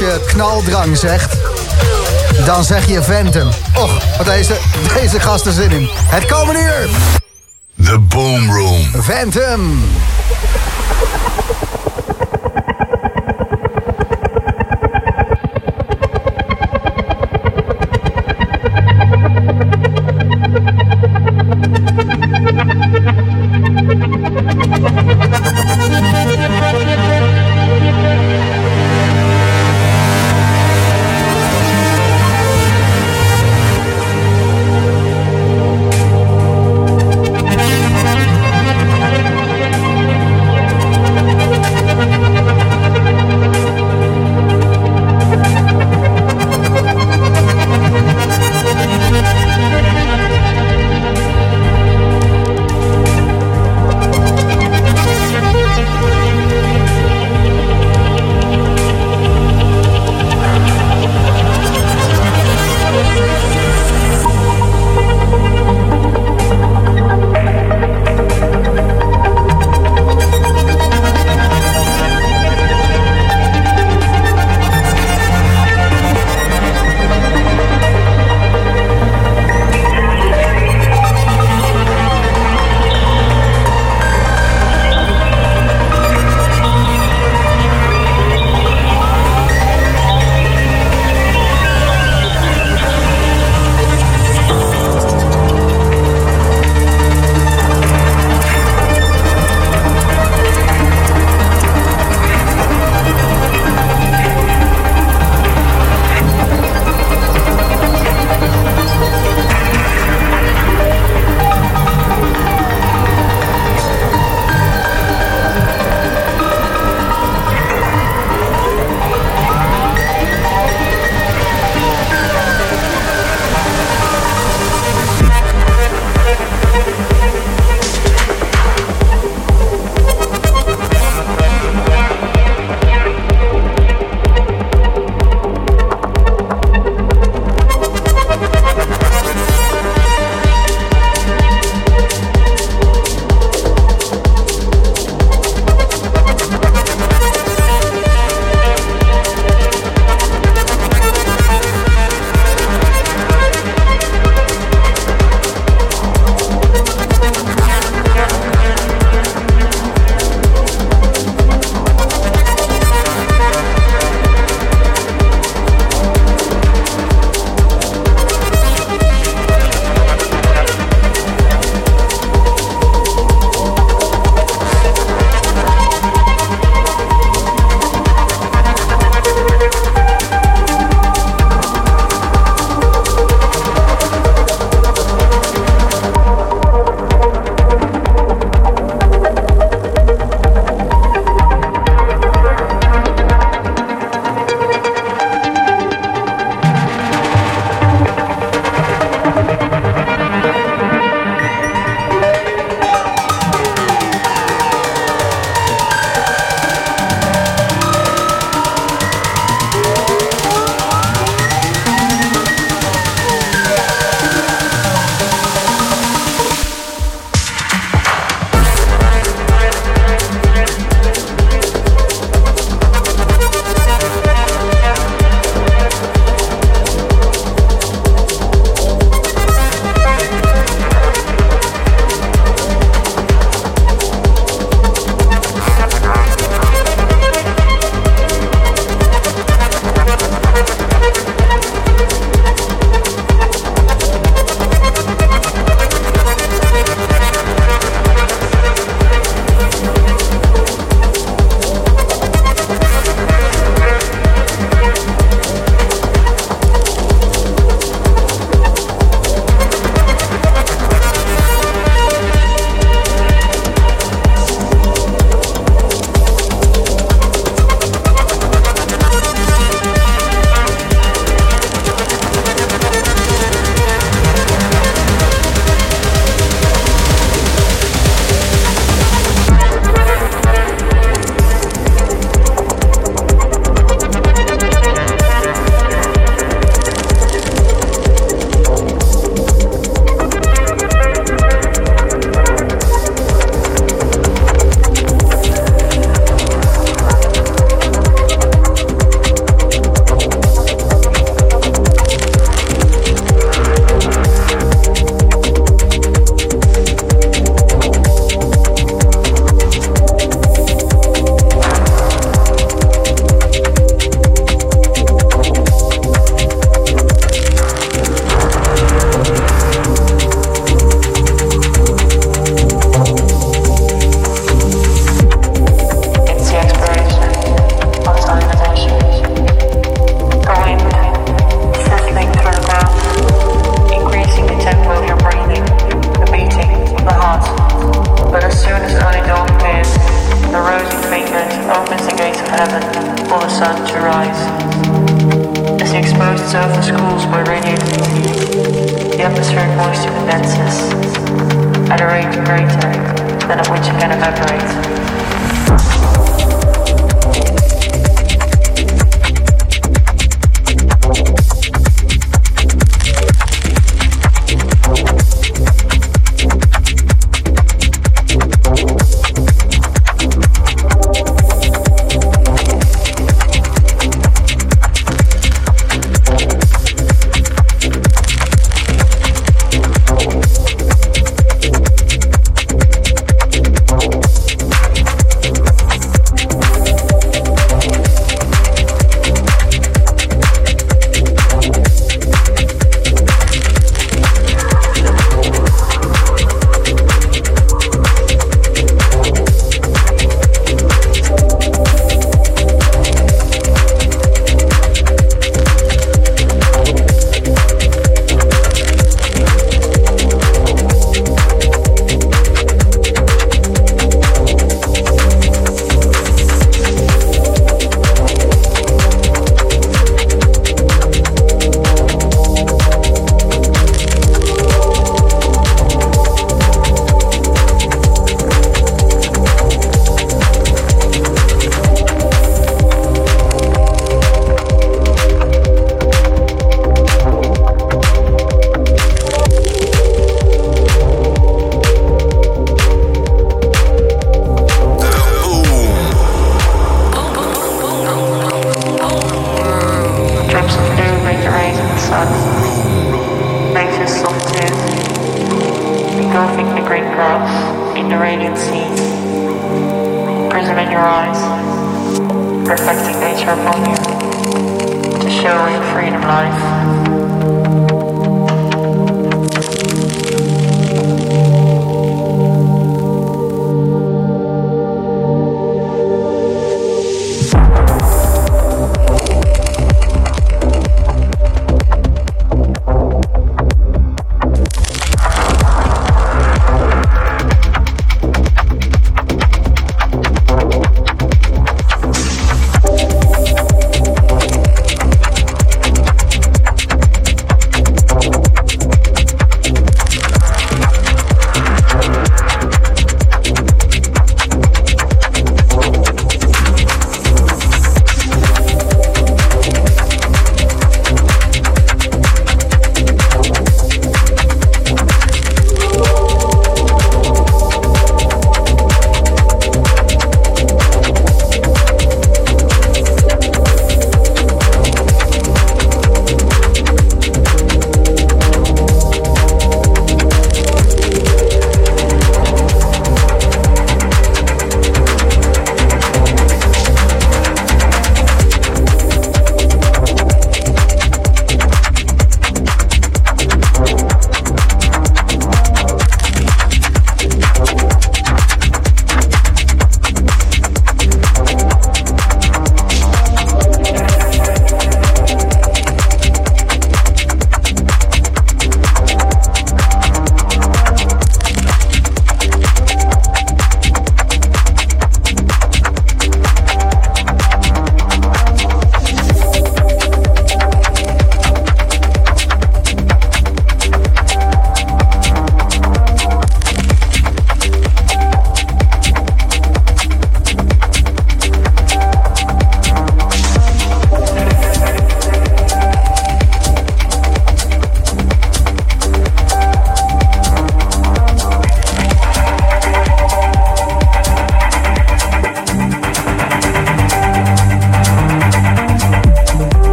als je knaldrang zegt, dan zeg je Ventum. Och, wat deze, deze gasten zin in. Het komende uur. The Boom Room. Ventum.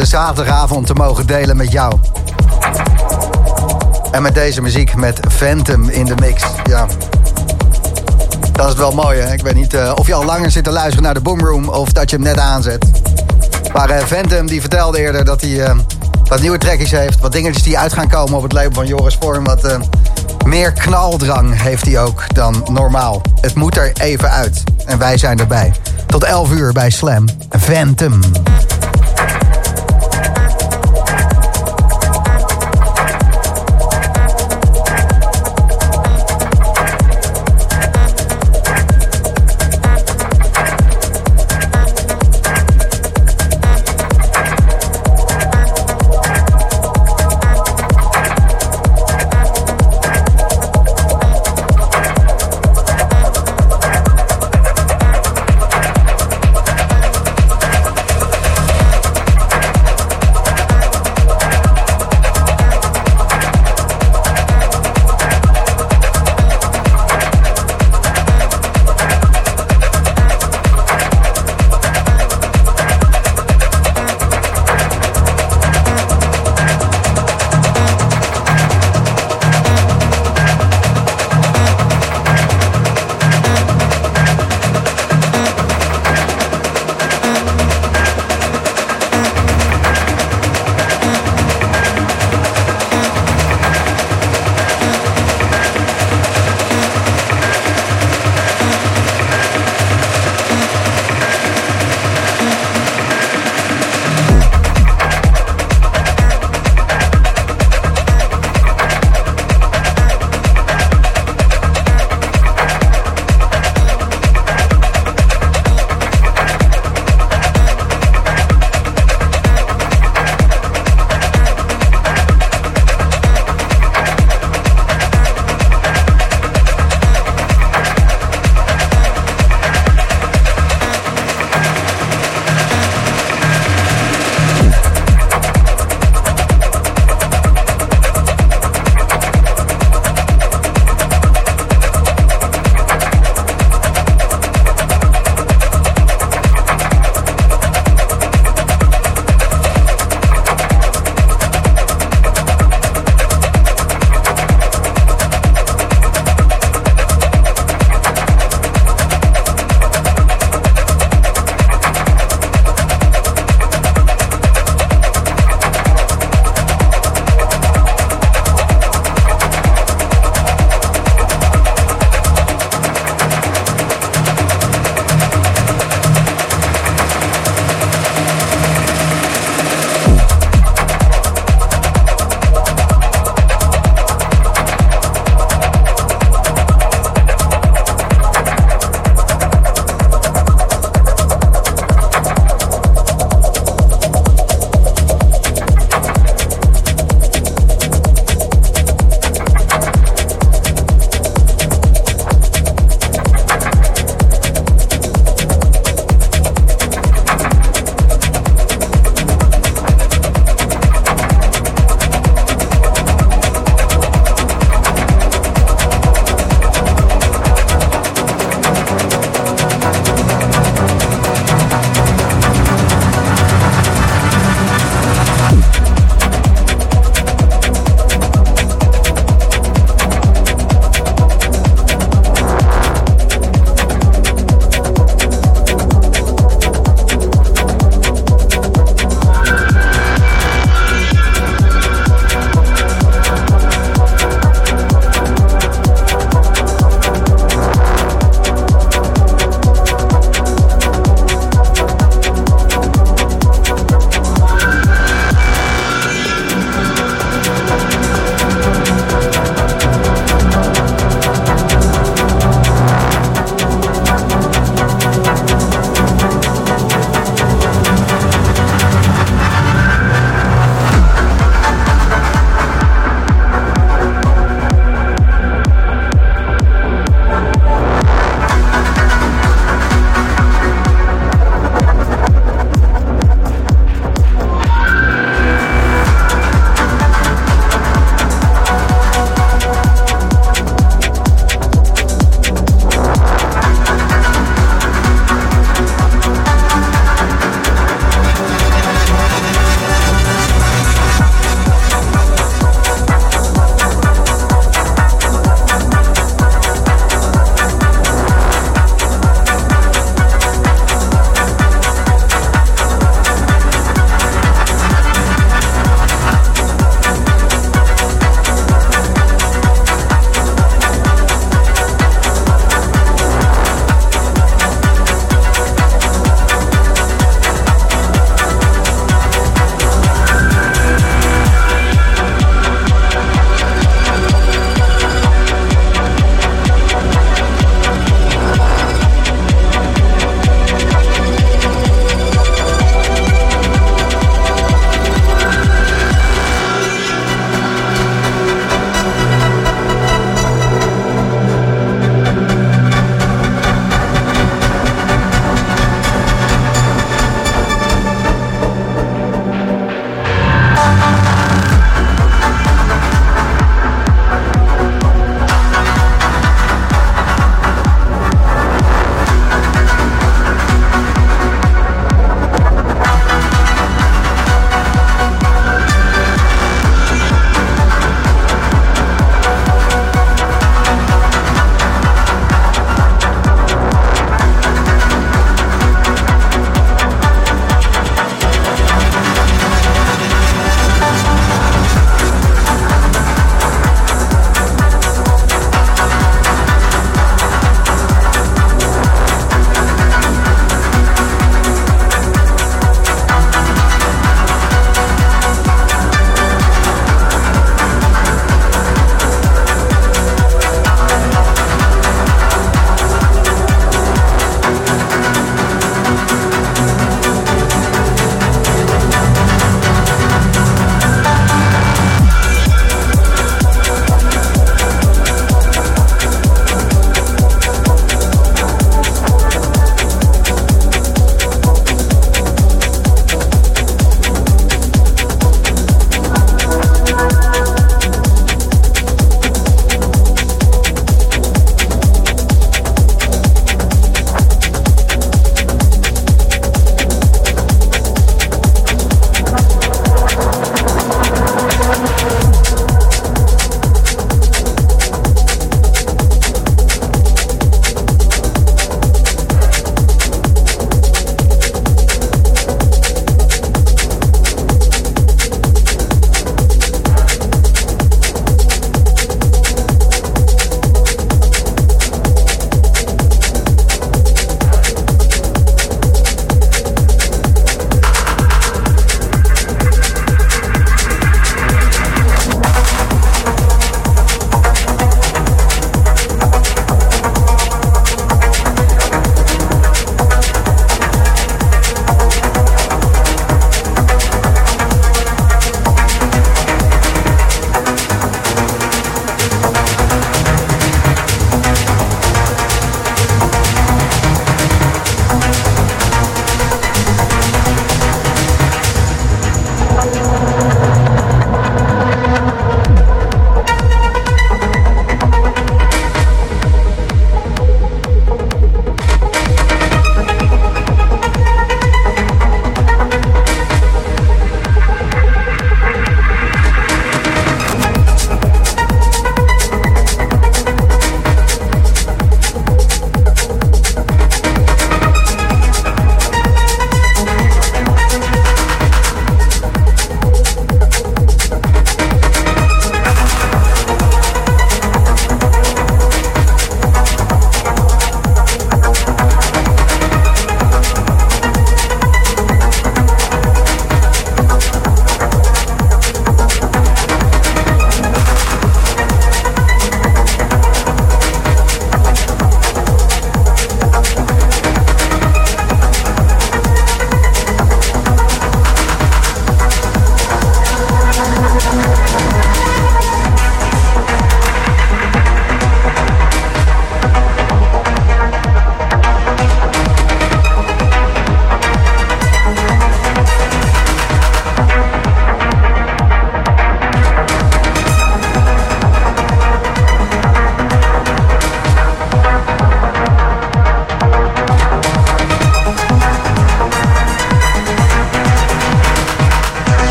De zaterdagavond te mogen delen met jou. En met deze muziek, met Phantom in de mix. Ja. Dat is wel mooi, hè? Ik weet niet uh, of je al langer zit te luisteren naar de Boomroom... of dat je hem net aanzet. Maar uh, Phantom die vertelde eerder dat hij uh, wat nieuwe trekjes heeft... wat dingetjes die uit gaan komen op het label van Joris Vorm... wat meer knaldrang heeft hij ook dan normaal. Het moet er even uit. En wij zijn erbij. Tot 11 uur bij Slam. Phantom.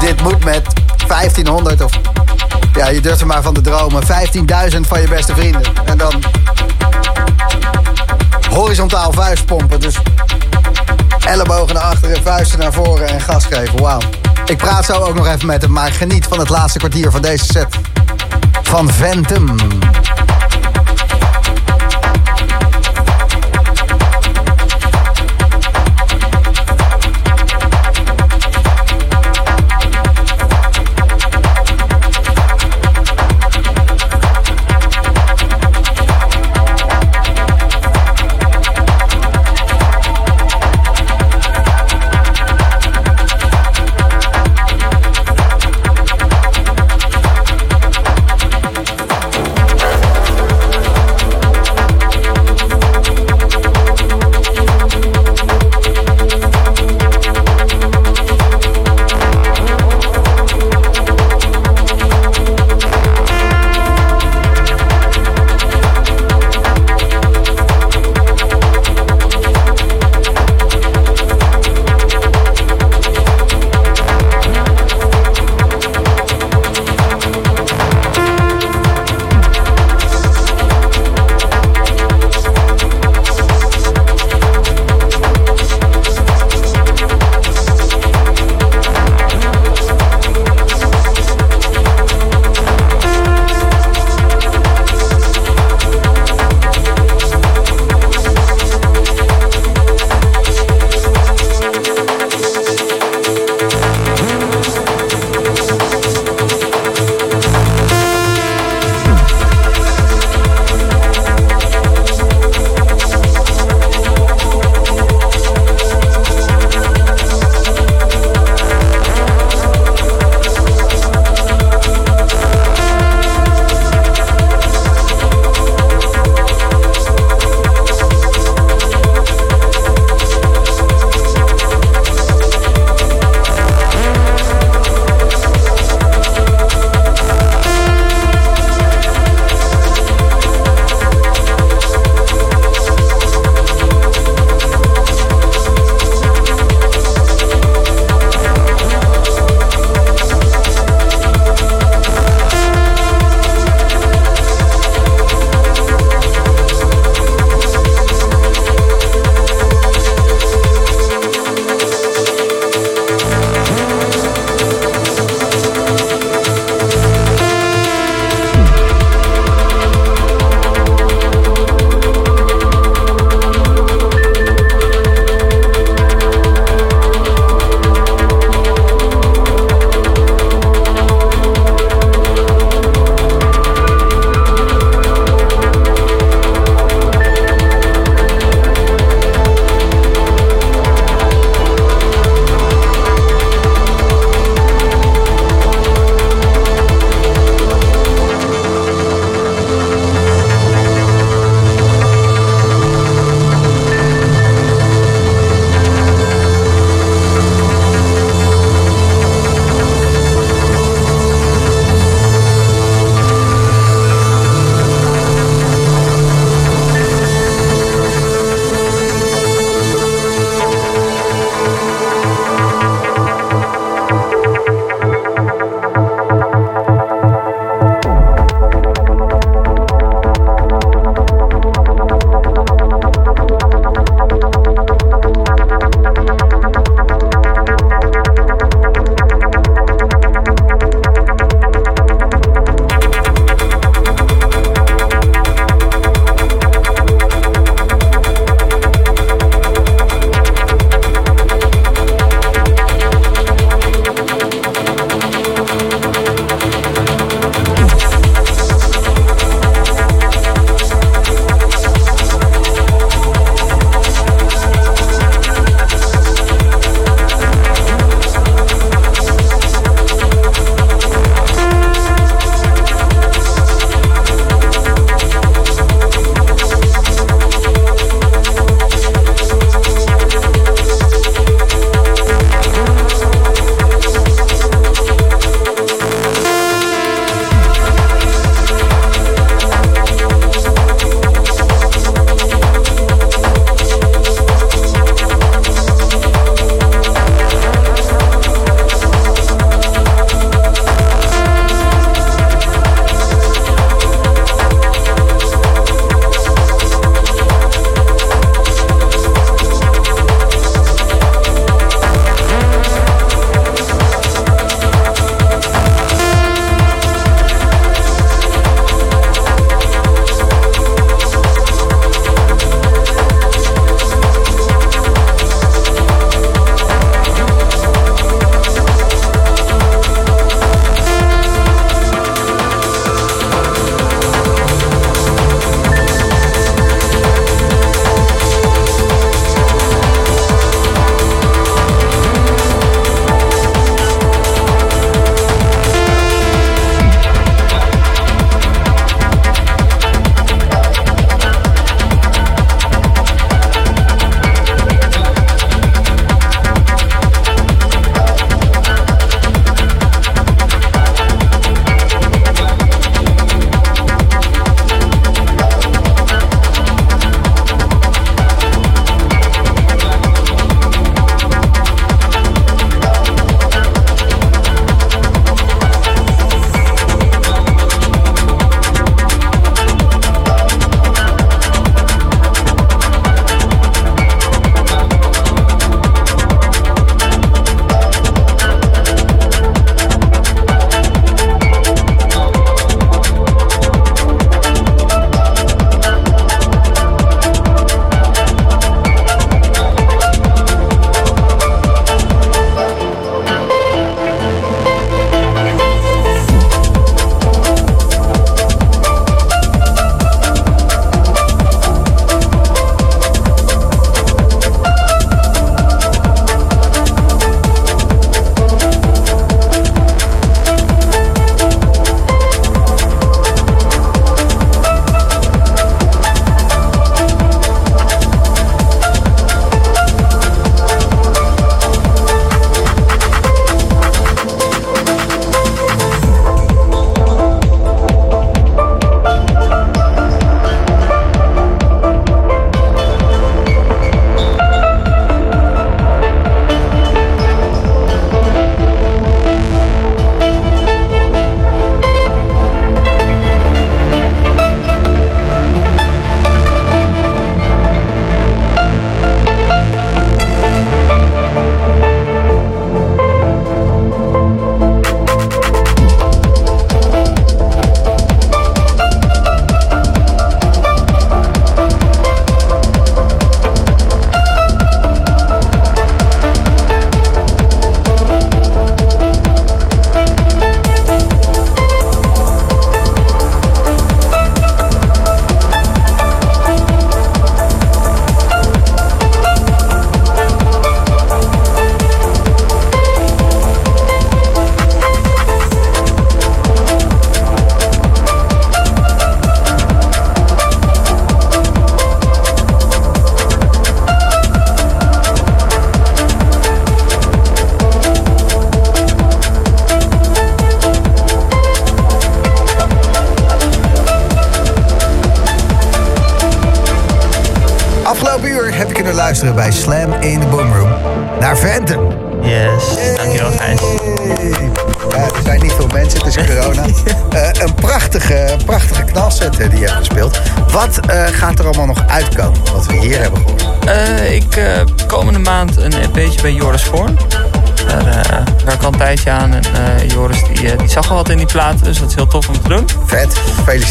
Dit moet met 1500 of... Ja, je durft er maar van te dromen. 15.000 van je beste vrienden. En dan... Horizontaal vuistpompen. Dus ellebogen naar achteren, vuisten naar voren en gas geven. Wauw. Ik praat zo ook nog even met hem, maar geniet van het laatste kwartier van deze set. Van Ventum.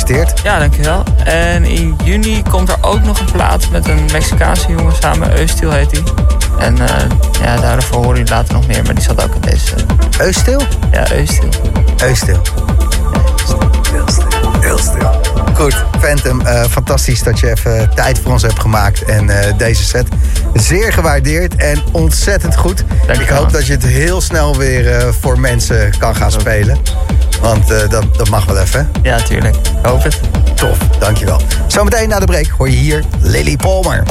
Gefeliciteerd. Ja, dankjewel. En in juni komt er ook nog een plaat met een Mexicaanse jongen samen. Eustil heet hij. En eh, ja, daarvoor horen jullie later nog meer, maar die zat ook in deze. Eustil? ja, Eustil. Eustil. Heel stil. Heel stil. Goed, Phantom, eh, fantastisch dat je even tijd voor ons hebt gemaakt. En eh, deze set zeer gewaardeerd en ontzettend goed. Dank je Ik hoop dat je het heel snel weer eh, voor mensen kan gaan spelen. Want eh, dat, dat mag wel even. Ja, tuurlijk. Ik hoop het. Tof, dankjewel. Zometeen na de break hoor je hier Lily Palmer.